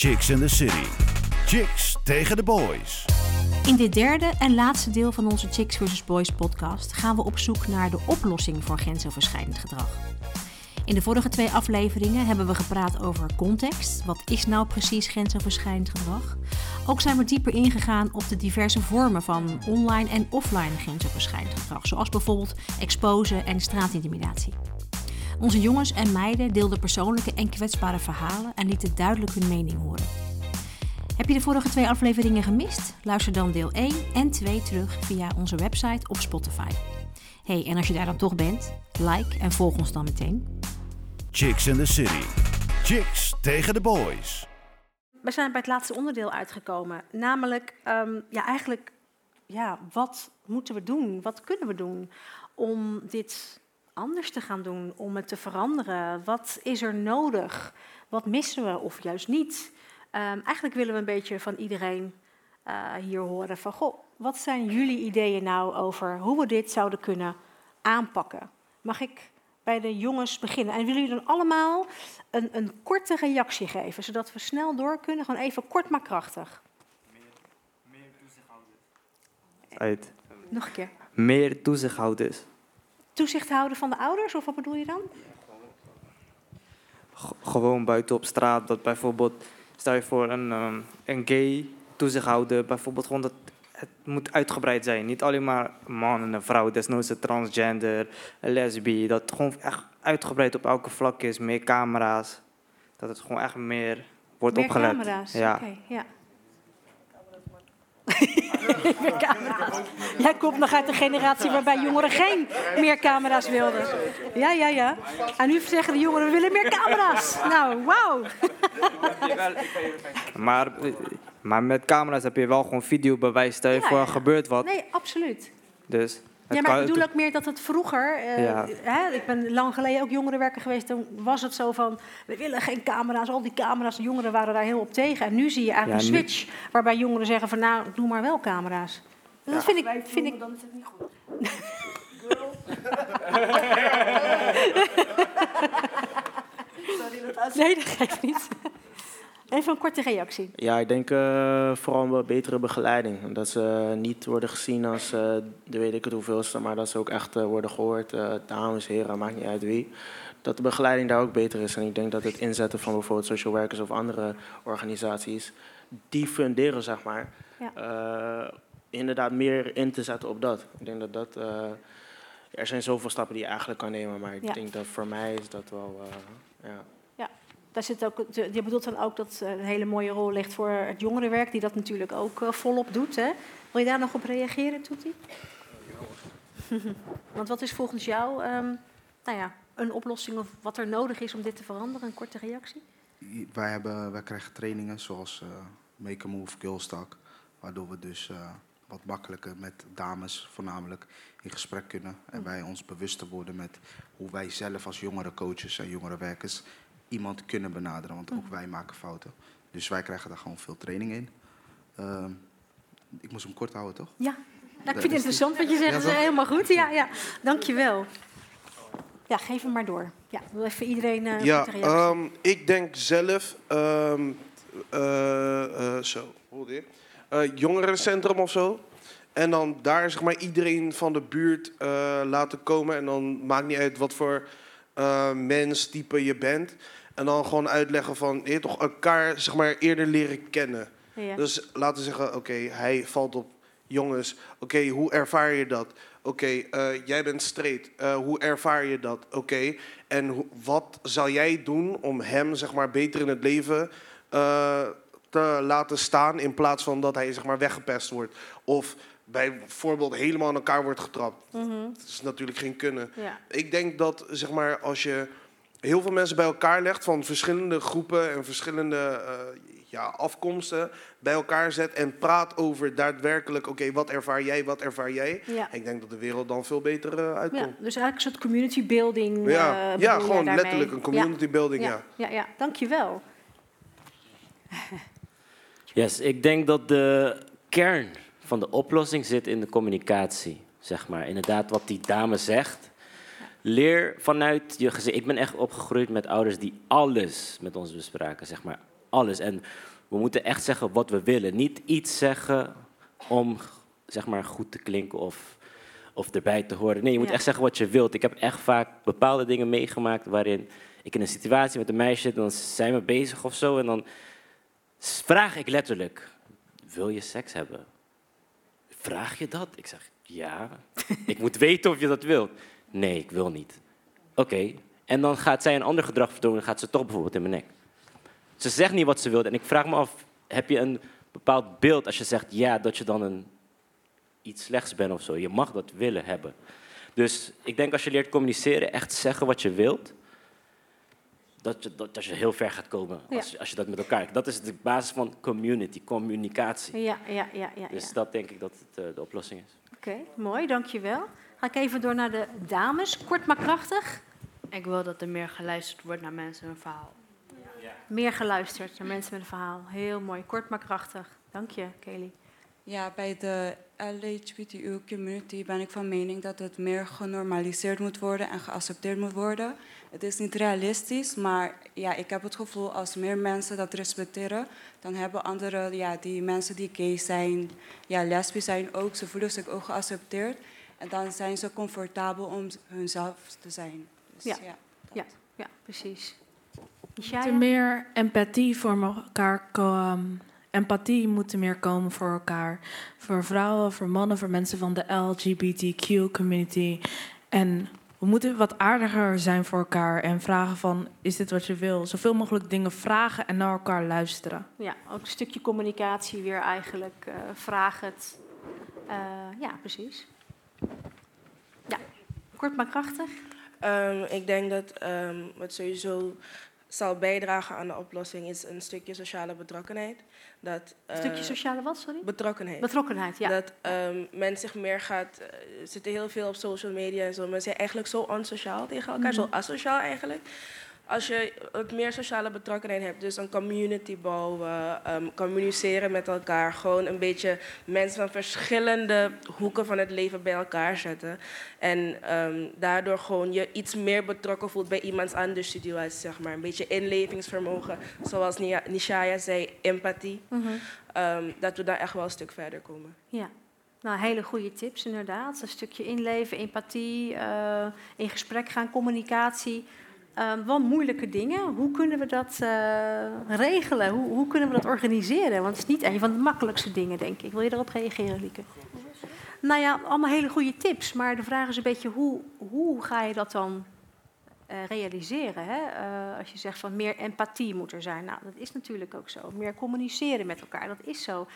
Chicks in the City. Chicks tegen de boys. In dit derde en laatste deel van onze Chicks vs. Boys podcast gaan we op zoek naar de oplossing voor grensoverschrijdend gedrag. In de vorige twee afleveringen hebben we gepraat over context. Wat is nou precies grensoverschrijdend gedrag? Ook zijn we dieper ingegaan op de diverse vormen van online en offline grensoverschrijdend gedrag, zoals bijvoorbeeld exposen en straatintimidatie. Onze jongens en meiden deelden persoonlijke en kwetsbare verhalen en lieten duidelijk hun mening horen. Heb je de vorige twee afleveringen gemist? Luister dan deel 1 en 2 terug via onze website of Spotify. Hey, en als je daar dan toch bent, like en volg ons dan meteen. Chicks in the City. Chicks tegen de boys. We zijn bij het laatste onderdeel uitgekomen, namelijk ehm, ja, eigenlijk, ja, wat moeten we doen? Wat kunnen we doen om dit anders te gaan doen, om het te veranderen? Wat is er nodig? Wat missen we of juist niet? Ehm, eigenlijk willen we een beetje van iedereen eh, hier horen van, goh, wat zijn jullie ideeën nou over hoe we dit zouden kunnen aanpakken? Mag ik bij de jongens beginnen? En willen jullie dan allemaal een, een korte reactie geven, zodat we snel door kunnen? Gewoon even kort maar krachtig. Uit. Nog een keer. Meer toezichthouders. Toezicht houden van de ouders, of wat bedoel je dan? G- gewoon buiten op straat. Dat bijvoorbeeld, stel je voor een, ehm, een gay toezichthouder, bijvoorbeeld gewoon dat het moet uitgebreid zijn. Niet alleen maar een man en een vrouw, desnoods een transgender, een lesbi. Dat het gewoon echt uitgebreid op elke vlak is. Meer camera's. Dat het gewoon echt meer wordt Meer opgelet. camera's. Ja. Ja. Meer camera's. Jij komt nog uit de generatie waarbij jongeren geen meer camera's wilden. Ja, ja, ja. En nu zeggen de jongeren, we willen meer camera's. Nou, wauw. Maar, maar met camera's heb je wel gewoon videobewijs. Stel je Ja, voor, er gebeurt wat. Nee, absoluut. Dus Ja, maar kan- ik bedoel ook meer dat het vroeger... eh, Ja. hè, ik ben lang geleden ook jongerenwerker geweest. Toen was het zo van, we willen geen camera's. Al die camera's, de jongeren waren daar heel op tegen. En nu zie je eigenlijk Ja, een nu- switch... waarbij jongeren zeggen van, nou, doe maar wel camera's. Dat vind ik... Vind ik dan is het niet goed. Sorry, dat was... Nee, dat geeft niet. Even een korte reactie. Ja, ik denk eh, vooral een betere begeleiding. Dat ze niet worden gezien als eh, de weet ik het hoeveelste, maar dat ze ook echt eh, worden gehoord. eh, dames, heren, maakt niet uit wie. Dat de begeleiding daar ook beter is. En ik denk dat het inzetten van bijvoorbeeld social workers of andere organisaties, die funderen, zeg maar, Ja. inderdaad meer in te zetten op dat. Ik denk dat dat. er zijn zoveel stappen die je eigenlijk kan nemen, maar ik Ja. denk dat voor mij is dat wel. ja. Daar zit ook, je bedoelt dan ook dat een hele mooie rol ligt voor het jongerenwerk, die dat natuurlijk ook eh, volop doet. Hè? Wil je daar nog op reageren, Toetie? Want wat is volgens jou ehm, nou ja, een oplossing of wat er nodig is om dit te veranderen? Een korte reactie? Wij, hebben, wij krijgen trainingen zoals eh, Make a Move, Girls Talk. Waardoor we dus eh, wat makkelijker met dames voornamelijk in gesprek kunnen. En wij ons bewuster worden met hoe wij zelf als jongere coaches en jongere werkers iemand kunnen benaderen. Want ook wij maken fouten. Dus wij krijgen daar gewoon veel training in. Ehm, ik moest hem kort houden, toch? Ja, nou, ik vind het interessant wat je zegt. Ja, dat is helemaal goed. Ja, ja. Dankjewel. Ja, geef hem maar door. Ja, wil even iedereen eh, een Ja, ehm, ik denk zelf, ehm, eh, eh, zo, hoe dit? Eh, jongerencentrum of zo. En dan daar zeg maar iedereen van de buurt eh, laten komen. En dan maakt niet uit wat voor eh, mens, type je bent. En dan gewoon uitleggen van, je toch elkaar zeg maar eerder leren kennen. ja. Dus laten we zeggen, oké, hij valt op jongens. Oké, hoe ervaar je dat? Oké, eh, jij bent straight. Eh, hoe ervaar je dat? Oké, en wat zou jij doen om hem zeg maar beter in het leven te laten staan in plaats van dat hij zeg maar weggepest wordt of bijvoorbeeld helemaal aan elkaar wordt getrapt? Mhm, Dat is natuurlijk geen kunnen. ja. Ik denk dat zeg maar, als je heel veel mensen bij elkaar legt van verschillende groepen en verschillende eh, ja, afkomsten bij elkaar zet en praat over daadwerkelijk, oké, wat ervaar jij, wat ervaar jij? Ja. Ik denk dat de wereld dan veel beter eh, Ja, uitkomt. dus eigenlijk een soort community building. eh, Ja, bedoel ja gewoon letterlijk een community building, ja. Ja, ja, ja, dankjewel. Yes, ik denk dat de kern van de oplossing zit in de communicatie. Zeg maar. Inderdaad, wat die dame zegt. Leer vanuit je gezin. Ik ben echt opgegroeid met ouders die alles met ons bespraken. Zeg maar. alles. En we moeten echt zeggen wat we willen. Niet iets zeggen om zeg maar, goed te klinken of, of erbij te horen. Nee, je moet Ja. echt zeggen wat je wilt. Ik heb echt vaak bepaalde dingen meegemaakt waarin ik in een situatie met een meisje zit, dan zijn we bezig of zo. En dan vraag ik letterlijk: Wil je seks hebben? Vraag je dat? Ik zeg ja. ik moet weten of je dat wilt. Nee, ik wil niet. Oké. En dan gaat zij een ander gedrag vertonen en gaat ze toch bijvoorbeeld in mijn nek. Ze zegt niet wat ze wil. En ik vraag me af, heb je een bepaald beeld als je zegt ja, dat je dan een, iets slechts bent of zo? Je mag dat willen hebben. Dus ik denk als je leert communiceren, echt zeggen wat je wilt, dat je, dat, dat je heel ver gaat komen Ja. als, je- als je dat met elkaar... Dat is de basis van community, communicatie. Ja, ja, ja, ja. Dus ja. dat denk ik dat het eh, de oplossing is. Oké, mooi, dankjewel. Ga ik even door naar de dames. Kort maar krachtig. Ik wil dat er meer geluisterd wordt naar mensen hun verhaal. Meer geluisterd naar mensen met een verhaal. Heel mooi, kort maar krachtig. Dank je, Kelly. Ja, bij de LHBTQ community ben ik van mening dat het meer genormaliseerd moet worden en geaccepteerd moet worden. Het is niet realistisch, maar ja, ik heb het gevoel als meer mensen dat respecteren, dan hebben andere, ja, die mensen die gay zijn, ja, lesbisch zijn ook, ze voelen zich ook geaccepteerd. En dan zijn ze comfortabel om hunzelf te zijn. Dus, Ja. ja. Ja, ja precies. Er Ishaya? meer empathie voor elkaar komen. Empathie moet er meer komen voor elkaar. Voor vrouwen, voor mannen, voor mensen van de LGBTQ community. En we moeten wat aardiger zijn voor elkaar en vragen van, is dit wat je wil? Zoveel mogelijk dingen vragen en naar elkaar luisteren. Ja, ook een stukje communicatie weer eigenlijk. eh vraag het. Eh, ja, precies. Ja, kort maar krachtig. Ehm, ik denk dat ehm, wat sowieso zal bijdragen aan de oplossing is een stukje sociale betrokkenheid. Dat, Een stukje eh, sociale wat, sorry? betrokkenheid. Betrokkenheid, ja. Dat ehm, men zich meer gaat... Er zitten heel veel op social media en zo. Men zijn eigenlijk zo onsociaal tegen elkaar, zo Mhm. asociaal eigenlijk. Als je wat meer sociale betrokkenheid hebt, dus een community bouwen, ehm, communiceren met elkaar, gewoon een beetje mensen van verschillende hoeken van het leven bij elkaar zetten. En ehm, daardoor gewoon je iets meer betrokken voelt bij iemands anders situatie, zeg maar. Een beetje inlevingsvermogen, zoals Nishaya zei, empathie. Mhm. Ehm, dat we daar echt wel een stuk verder komen. Ja, nou, hele goede tips inderdaad. Een stukje inleven, empathie, eh, in gesprek gaan, communicatie. Wel moeilijke dingen. Hoe kunnen we dat eh, regelen? Hoe, hoe kunnen we dat organiseren? Want het is niet een van de makkelijkste dingen, denk ik. Wil je daarop reageren, Lieke? Nou ja, allemaal hele goede tips. Maar de vraag is een beetje, hoe, hoe ga je dat dan eh, realiseren? Hè? Eh, als je zegt van meer empathie moet er zijn. Nou, dat is natuurlijk ook zo. Meer communiceren met elkaar, dat is zo.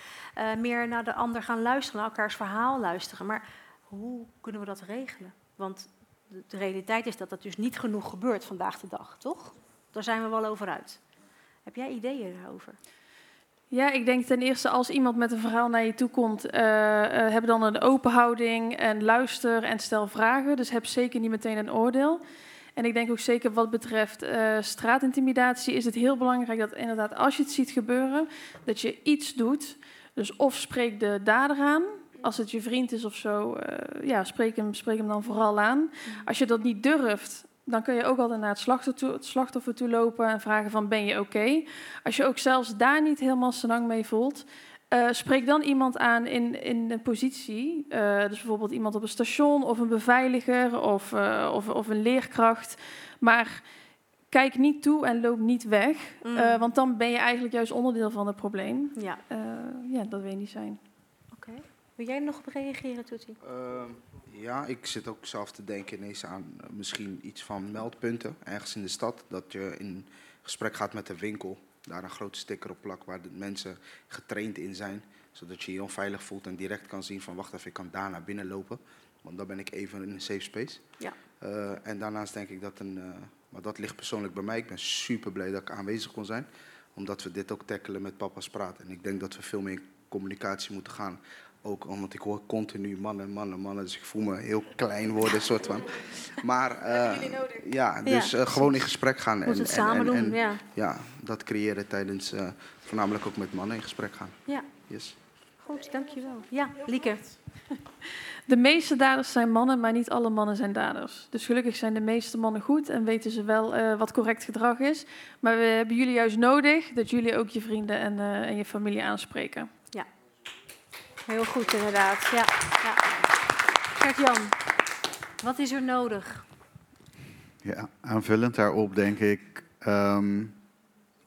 Meer naar de ander gaan luisteren, naar elkaars verhaal luisteren. Maar hoe kunnen we dat regelen? Want de, realiteit is dat dat dus niet genoeg gebeurt vandaag de dag, toch? Daar zijn we wel over uit. Heb jij ideeën daarover? Ja, ik denk ten eerste als iemand met een verhaal naar je toe komt, eh, eh, heb dan een open houding en luister en stel vragen. Dus heb zeker niet meteen een oordeel. En ik denk ook zeker wat betreft eh, straatintimidatie is het heel belangrijk dat inderdaad als je het ziet gebeuren, dat je iets doet. Dus of spreek de dader aan, als het je vriend is of zo, eh, ja, spreek hem, spreek hem dan vooral aan. Als je dat niet durft, dan kun je ook altijd naar het slachtoffer toe, het slachtoffer toe lopen en vragen van ben je oké? Als je ook zelfs daar niet helemaal senang mee voelt, eh, spreek dan iemand aan in, in een positie. eh, dus bijvoorbeeld iemand op een station of een beveiliger of, of, of een leerkracht. Maar kijk niet toe en loop niet weg. Mm. want dan ben je eigenlijk juist onderdeel van het probleem. Ja. Ja, dat wil je niet zijn. Wil jij er nog op reageren, Toetie? Ehm, ja, ik zit ook zelf te denken ineens aan eh, misschien iets van meldpunten ergens in de stad. Dat je in gesprek gaat met de winkel, daar een grote sticker op plakt waar de mensen getraind in zijn. Zodat je je onveilig voelt en direct kan zien van wacht even, ik kan daar naar binnen lopen. Want dan ben ik even in een safe space. Ja. Eh, en daarnaast denk ik dat een, eh, maar dat ligt persoonlijk bij mij. Ik ben super blij dat ik aanwezig kon zijn. Omdat we dit ook tackelen met papa's praten. En ik denk dat we veel meer communicatie moeten gaan. Ook omdat ik hoor continu mannen, mannen, mannen. Dus ik voel me heel klein worden, soort van. Maar eh, ja, dus Ja, eh, gewoon in gesprek gaan. Het samen doen, ja. ja, dat creëren tijdens, eh, voornamelijk ook met mannen in gesprek gaan. Ja. Yes. Goed, dankjewel. Ja, Lieke. De meeste daders zijn mannen, maar niet alle mannen zijn daders. Dus gelukkig zijn de meeste mannen goed en weten ze wel eh, wat correct gedrag is. Maar we hebben jullie juist nodig dat jullie ook je vrienden en, eh, en je familie aanspreken. Heel goed inderdaad. Ja, ja. Gert-Jan, wat is er nodig? Ja, aanvullend daarop denk ik ehm,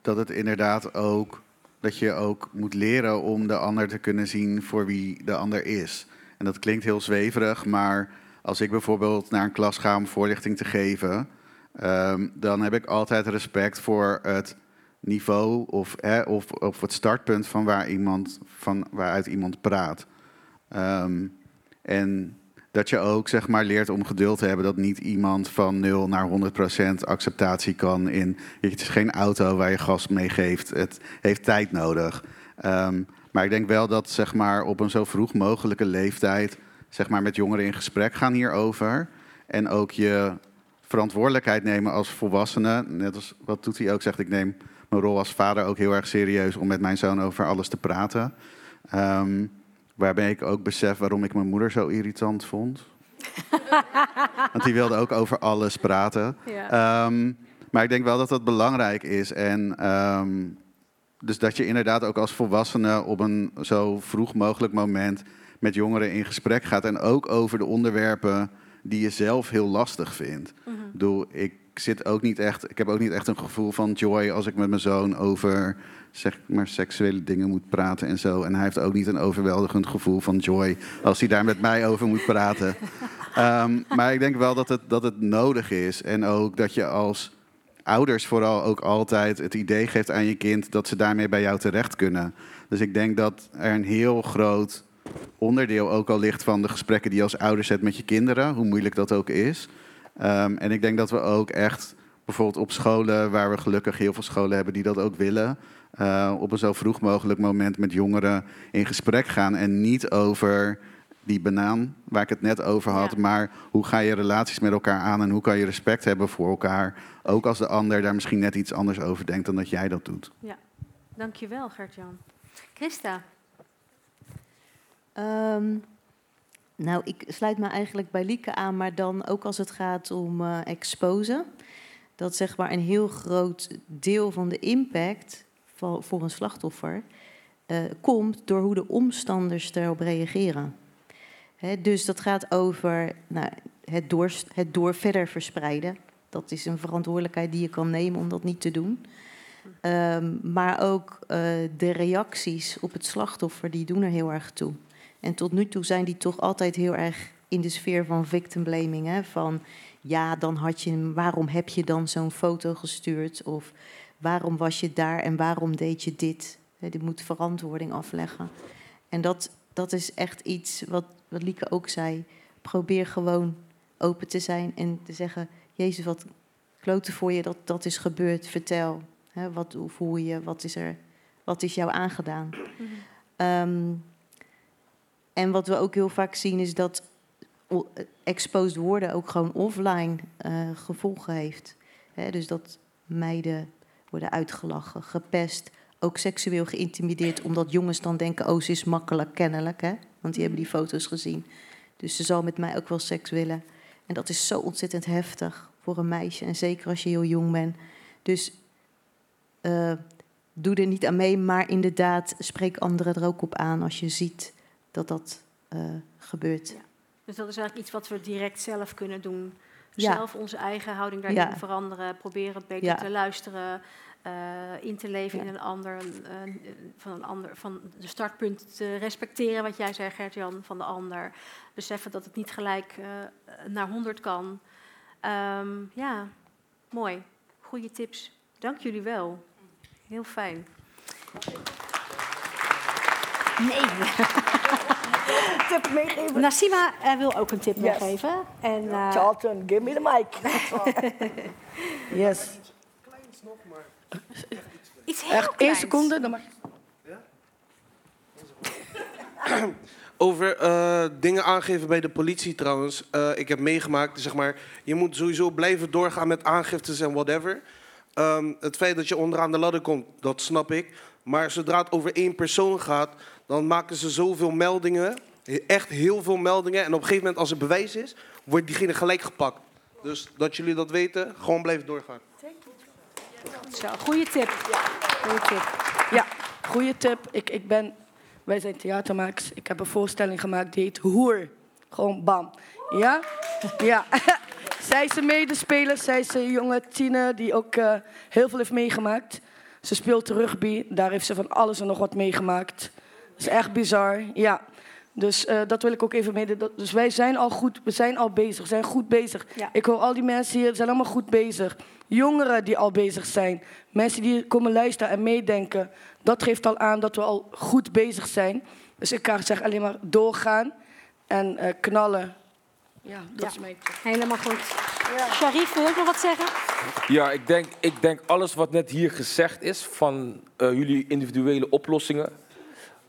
dat het inderdaad ook dat je ook moet leren om de ander te kunnen zien voor wie de ander is. En dat klinkt heel zweverig, maar als ik bijvoorbeeld naar een klas ga om voorlichting te geven, ehm, dan heb ik altijd respect voor het niveau of, of, of het startpunt van, waar iemand, van waaruit iemand praat. Ehm, en dat je ook zeg maar, leert om geduld te hebben dat niet iemand van 0 naar 100% acceptatie kan in. Het is geen auto waar je gas mee geeft. Het heeft tijd nodig. Ehm, maar ik denk wel dat zeg maar, op een zo vroeg mogelijke leeftijd zeg maar, met jongeren in gesprek gaan hierover. En ook je verantwoordelijkheid nemen als volwassene. Net als wat Toetie ook zegt, ik neem mijn rol als vader ook heel erg serieus om met mijn zoon over alles te praten. Ehm, waarbij ik ook besef waarom ik mijn moeder zo irritant vond. Want die wilde ook over alles praten. Ja. Ehm, maar ik denk wel dat dat belangrijk is. En ehm, dus dat je inderdaad ook als volwassene op een zo vroeg mogelijk moment met jongeren in gesprek gaat. En ook over de onderwerpen die je zelf heel lastig vindt. Mhm. Ik bedoel, ik zit ook niet echt. Ik heb ook niet echt een gevoel van joy als ik met mijn zoon over zeg maar seksuele dingen moet praten en zo. En hij heeft ook niet een overweldigend gevoel van joy als hij daar met mij over moet praten. Ehm, maar ik denk wel dat het, dat het nodig is. En ook dat je als ouders vooral ook altijd het idee geeft aan je kind dat ze daarmee bij jou terecht kunnen. Dus ik denk dat er een heel groot onderdeel ook al ligt van de gesprekken die je als ouders hebt met je kinderen, hoe moeilijk dat ook is. Ehm, en ik denk dat we ook echt bijvoorbeeld op scholen, waar we gelukkig heel veel scholen hebben die dat ook willen, eh, op een zo vroeg mogelijk moment met jongeren in gesprek gaan. En niet over die banaan waar ik het net over had, maar hoe ga je relaties met elkaar aan en hoe kan je respect hebben voor elkaar, ook als de ander daar misschien net iets anders over denkt dan dat jij dat doet. Ja, dankjewel Gert-Jan. Christa, Ehm, nou, ik sluit me eigenlijk bij Lieke aan, maar dan ook als het gaat om eh exposen. Dat zeg maar een heel groot deel van de impact van, voor een slachtoffer eh, komt door hoe de omstanders erop reageren. Dus dat gaat over nou, het, door, het door verder verspreiden. Dat is een verantwoordelijkheid die je kan nemen om dat niet te doen. Ehm, maar ook eh, de reacties op het slachtoffer, die doen er heel erg toe. En tot nu toe zijn die toch altijd heel erg in de sfeer van victim blaming. Hè? Van ja, dan had je, waarom heb je dan zo'n foto gestuurd? Of waarom was je daar en waarom deed je dit? Hè, Die moet verantwoording afleggen. En dat, dat is echt iets wat, wat Lieke ook zei. Probeer gewoon open te zijn en te zeggen: Jezus, wat kloten voor je dat dat is gebeurd. Vertel. Hè, wat, hoe voel je? Wat is er? Wat is jou aangedaan? Ehm, en wat we ook heel vaak zien is dat o- exposed worden ook gewoon offline eh, gevolgen heeft. Dus dat meiden worden uitgelachen, gepest, ook seksueel geïntimideerd, omdat jongens dan denken, oh, ze is makkelijk kennelijk, hè? want die hebben die foto's gezien. Dus ze zal met mij ook wel seks willen. En dat is zo ontzettend heftig voor een meisje, en zeker als je heel jong bent. Dus eh, doe er niet aan mee, maar inderdaad, spreek anderen er ook op aan als je ziet dat dat eh, gebeurt. dus dat is eigenlijk iets wat we direct zelf kunnen doen. Ja. Zelf onze eigen houding daarin Ja. veranderen, proberen het beter Ja. te luisteren, eh, in te leven in een ander, eh, van een ander, van de startpunt te respecteren, wat jij zei Gert-Jan, van de ander. Beseffen dat het niet gelijk eh, naar 100 kan. Ehm, ja, mooi. Goede tips. Dank jullie wel. Heel fijn. Nee. tip meegeven? Nassima eh, wil ook een tip Yes. meegeven. En, eh, Charlton, give me the mic. yes. Iets heel Echt één kleins. seconde, dan mag Over eh, dingen aangeven bij de politie trouwens. Eh, ik heb meegemaakt, zeg maar, je moet sowieso blijven doorgaan met aangiftes en whatever. Ehm, het feit dat je onderaan de ladder komt, dat snap ik. Maar zodra het over één persoon gaat, dan maken ze zoveel meldingen. Echt heel veel meldingen. En op een gegeven moment, als er bewijs is, wordt diegene gelijk gepakt. Dus dat jullie dat weten, gewoon blijven doorgaan. Zo, goede tip. Goeie tip. Ja, goede tip. Ik, ik ben, wij zijn theatermakers. Ik heb een voorstelling gemaakt die heet Hoer. Gewoon bam. Ja? Ja. zij is een medespeler. Zij is een jonge tiener die ook eh, heel veel heeft meegemaakt. Ze speelt rugby. Daar heeft ze van alles en nog wat meegemaakt. Dat is echt bizar. Ja. Dus eh, dat wil ik ook even mede. Dus wij zijn al goed, we zijn al bezig, we zijn goed bezig. Ik hoor al die mensen hier, zijn allemaal goed bezig. Jongeren die al bezig zijn. Mensen die komen luisteren en meedenken. Dat geeft al aan dat we al goed bezig zijn. Dus ik kan zeggen alleen maar doorgaan en eh, knallen. Ja, dat Ja. is mijn Helemaal goed. Sharif, wil je ook nog wat zeggen? Ja, ik denk, ik denk alles wat net hier gezegd is van eh, jullie individuele oplossingen.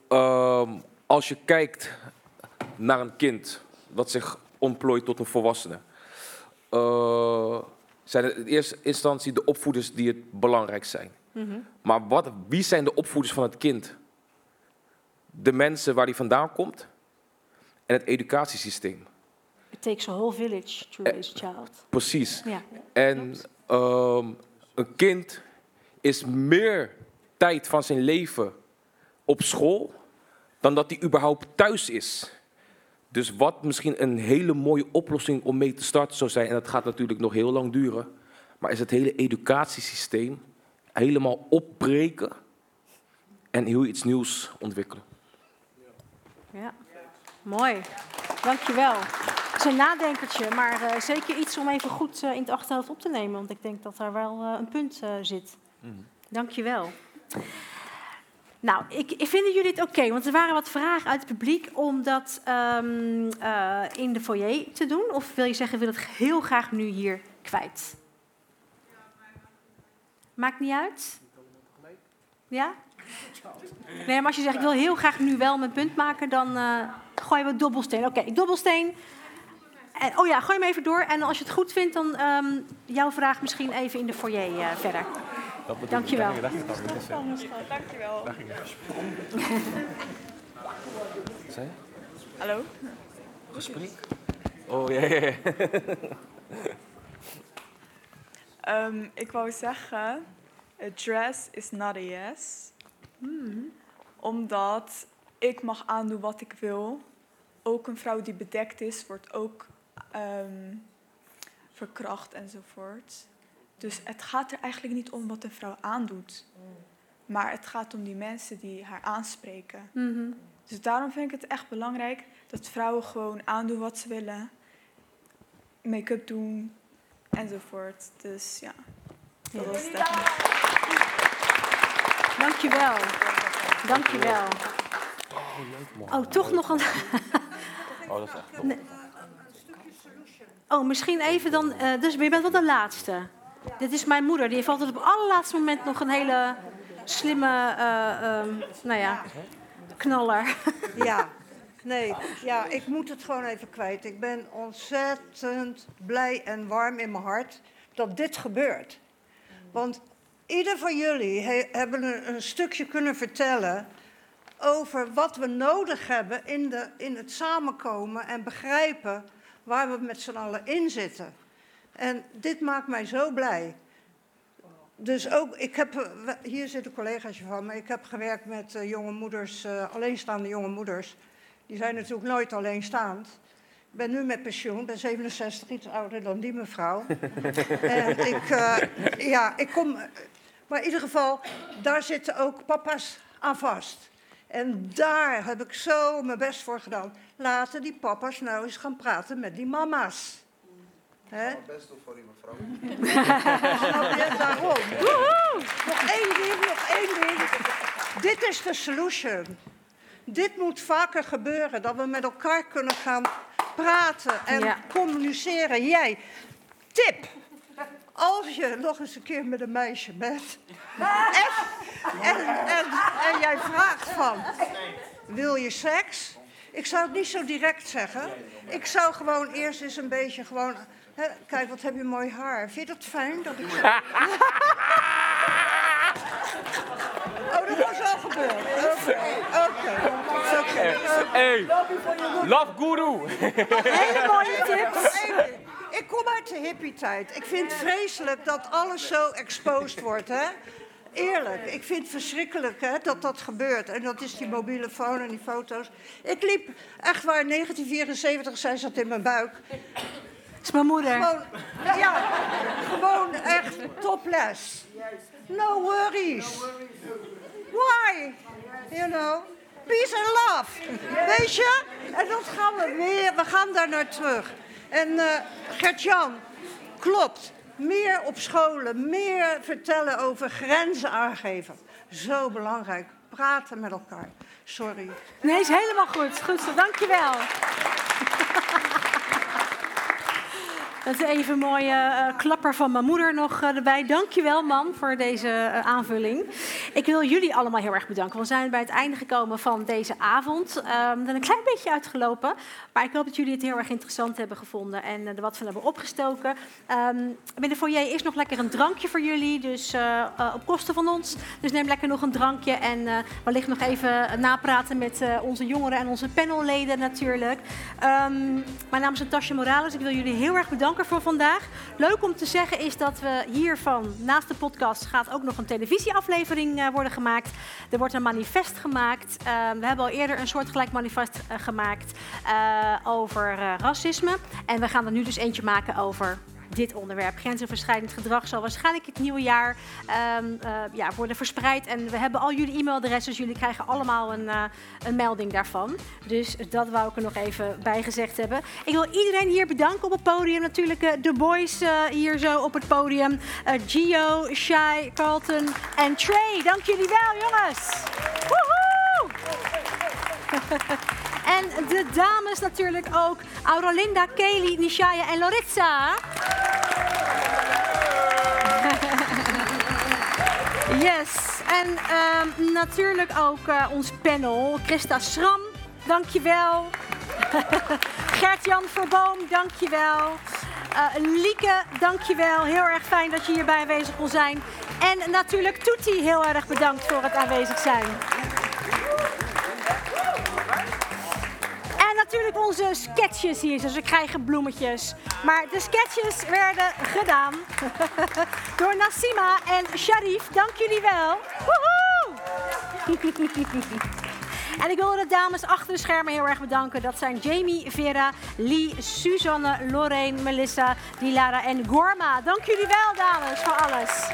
Ehm, als je kijkt naar een kind dat zich ontplooit tot een volwassene, eh, zijn het in eerste instantie de opvoeders die het belangrijk zijn. Maar wat, wie zijn de opvoeders van het kind? De mensen waar die vandaan komt en het educatiesysteem. It takes a whole village to raise a child. Precies. Ja. En ehm, een kind is meer tijd van zijn leven op school dan dat hij überhaupt thuis is. Dus wat misschien een hele mooie oplossing om mee te starten zou zijn, en dat gaat natuurlijk nog heel lang duren, maar is het hele educatiesysteem helemaal opbreken en heel iets nieuws ontwikkelen. Ja, mooi. Dankjewel. Het is een nadenkertje, maar eh, zeker iets om even goed eh, in het achterhoofd op te nemen. Want ik denk dat daar wel eh, een punt zit. Dankjewel. Nou, ik, ik vinden jullie het oké? want er waren wat vragen uit het publiek om dat ehm, eh, in de foyer te doen. Of wil je zeggen, wil het heel graag nu hier kwijt? Maakt niet uit? Ja? Nee, maar als je zegt, ik wil heel graag nu wel mijn punt maken, dan eh gooi je wat dobbelsteen. Oké, dobbelsteen. En, oh ja, gooi hem even door. En als je het goed vindt, dan ehm, jouw vraag misschien even in de foyer eh, verder. Dankjewel. Dankjewel. Zei je? Hallo? Gesprek? Oh ja, ja, ja. Ehm, ik wou zeggen, a dress is not a yes. Omdat ik mag aandoen wat ik wil. Ook een vrouw die bedekt is, wordt ook ehm, verkracht enzovoort. Dus het gaat er eigenlijk niet om wat een vrouw aandoet. Maar het gaat om die mensen die haar aanspreken. Mhm. Dus daarom vind ik het echt belangrijk dat vrouwen gewoon aandoen wat ze willen. Make-up doen enzovoort. Dus ja, dat was het. Dankjewel. Dankjewel. Oh, leuk man. Oh, toch nog een... Oh, dat is echt top. Nee. Oh, misschien even dan... eh, dus je bent wel de laatste. Dit is mijn moeder. Die heeft altijd op het allerlaatste moment nog een hele slimme... ehm, nou ja, knaller. Ja, nee, ja, ik moet het gewoon even kwijt. Ik ben ontzettend blij en warm in mijn hart dat dit gebeurt. Want ieder van jullie he- hebben een, een stukje kunnen vertellen over wat we nodig hebben in, de, in het samenkomen en begrijpen waar we met z'n allen in zitten. En dit maakt mij zo blij. Dus ook, ik heb, eh, hier zitten collega's van me, ik heb gewerkt met eh, jonge moeders, eh, alleenstaande jonge moeders. Die zijn natuurlijk nooit alleenstaand. Ik ben nu met pensioen, ben 67, iets ouder dan die mevrouw. en ik, ja, ik kom, maar in ieder geval, daar zitten ook papa's aan vast. En daar heb ik zo mijn best voor gedaan. Laten die papa's nou eens gaan praten met die mama's. Hè? Best doen voor die mevrouw. Nou, ja, daarom. Woehoe! Nog één ding, nog één ding. Dit is de solution. Dit moet vaker gebeuren, dat we met elkaar kunnen gaan praten en Ja. communiceren. Jij, tip. Als je nog eens een keer met een meisje bent en, en, en, en jij vraagt van, wil je seks? Ik zou het niet zo direct zeggen. Ik zou gewoon eerst eens een beetje gewoon... Kijk, wat heb je mooi haar. Vind je dat fijn? Dat ik zo... Oh, dat was wel Oké, oké. Hey, love guru. Hele mooie tips. Ik kom uit de hippie-tijd. Ik vind het vreselijk dat alles zo exposed wordt, hè? Eerlijk, ik vind het verschrikkelijk hè, dat dat gebeurt. En dat is die mobiele phone en die foto's. Ik liep echt waar, in 1974, zij zat in mijn buik. Is mijn moeder. Gewoon, ja, gewoon echt topless. No worries. Why? You know? Peace and love. Weet je? En dat gaan we weer, we gaan daar naar terug. En eh Gert-Jan, klopt. Meer op scholen, meer vertellen over grenzen aangeven. Zo belangrijk. Praten met elkaar. Sorry. Nee, is helemaal goed. Goed zo, dankjewel. Dat even mooie eh, klapper van mijn moeder nog eh, erbij. Dankjewel, man, voor deze eh, aanvulling. Ik wil jullie allemaal heel erg bedanken. We zijn bij het einde gekomen van deze avond. Ehm, we zijn een klein beetje uitgelopen. Maar ik hoop dat jullie het heel erg interessant hebben gevonden en er wat van hebben opgestoken. Ehm bij de foyer is nog lekker een drankje voor jullie. Dus op kosten van ons. Dus neem lekker nog een drankje. En wellicht nog even napraten met onze jongeren en onze panelleden natuurlijk. Ehm, mijn naam is Natasja Morales. Ik wil jullie heel erg bedanken voor vandaag. Leuk om te zeggen is dat we hiervan, naast de podcast, gaat ook nog een televisieaflevering eh, worden gemaakt. Er wordt een manifest gemaakt. Ehm, we hebben al eerder een soortgelijk manifest eh, gemaakt eh, over eh, racisme. En we gaan er nu dus eentje maken over dit onderwerp. Grensoverschrijdend gedrag zal waarschijnlijk het nieuwe jaar ehm, eh, ja, worden verspreid. En we hebben al jullie e-mailadressen, dus jullie krijgen allemaal een, eh, een melding daarvan. Dus dat wou ik er nog even bij gezegd hebben. Ik wil iedereen hier bedanken op het podium. Natuurlijk eh, de boys hier zo op het podium. Gio, Shai, Carlton en Trey. Dank jullie wel, jongens. Woehoe! En de dames natuurlijk ook. Aurolinda, Kelly, Nishaya en Loritza. Yes. En ehm, natuurlijk ook eh, ons panel. Christa Schram, dankjewel. Gert-Jan Verboom, dankjewel. Eh Lieke, dankjewel. Heel erg fijn dat je hierbij aanwezig kon zijn. En natuurlijk Toetie, heel erg bedankt voor het aanwezig zijn. Onze sketches hier, dus we krijgen bloemetjes. Maar de sketches werden gedaan door Nassima en Sharif. Dank jullie wel. En ik wil de dames achter de schermen heel erg bedanken. Dat zijn Jamie, Vera, Lee, Suzanne, Lorraine, Melissa, Dilara en Gorma. Dank jullie wel, dames, voor alles.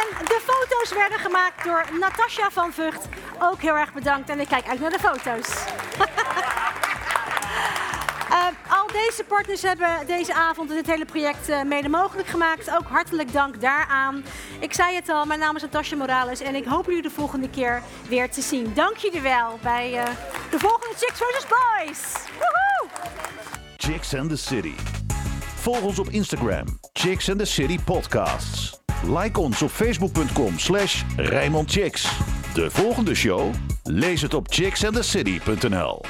En de foto's werden gemaakt door Natasja van Vught. Ook heel erg bedankt en ik kijk uit naar de foto's. Eh, al deze partners hebben deze avond dit hele project eh, mede mogelijk gemaakt. Ook hartelijk dank daaraan. Ik zei het al, mijn naam is Natasja Morales en ik hoop jullie de volgende keer weer te zien. Dank jullie wel bij eh, de volgende Chicks vs. Boys. Woehoe! Chicks and the City. Volg ons op Instagram, Chicks and the City Podcasts. Like ons op facebook.com slash Rijnmond Chicks. De volgende show? Lees het op chicksandthecity.nl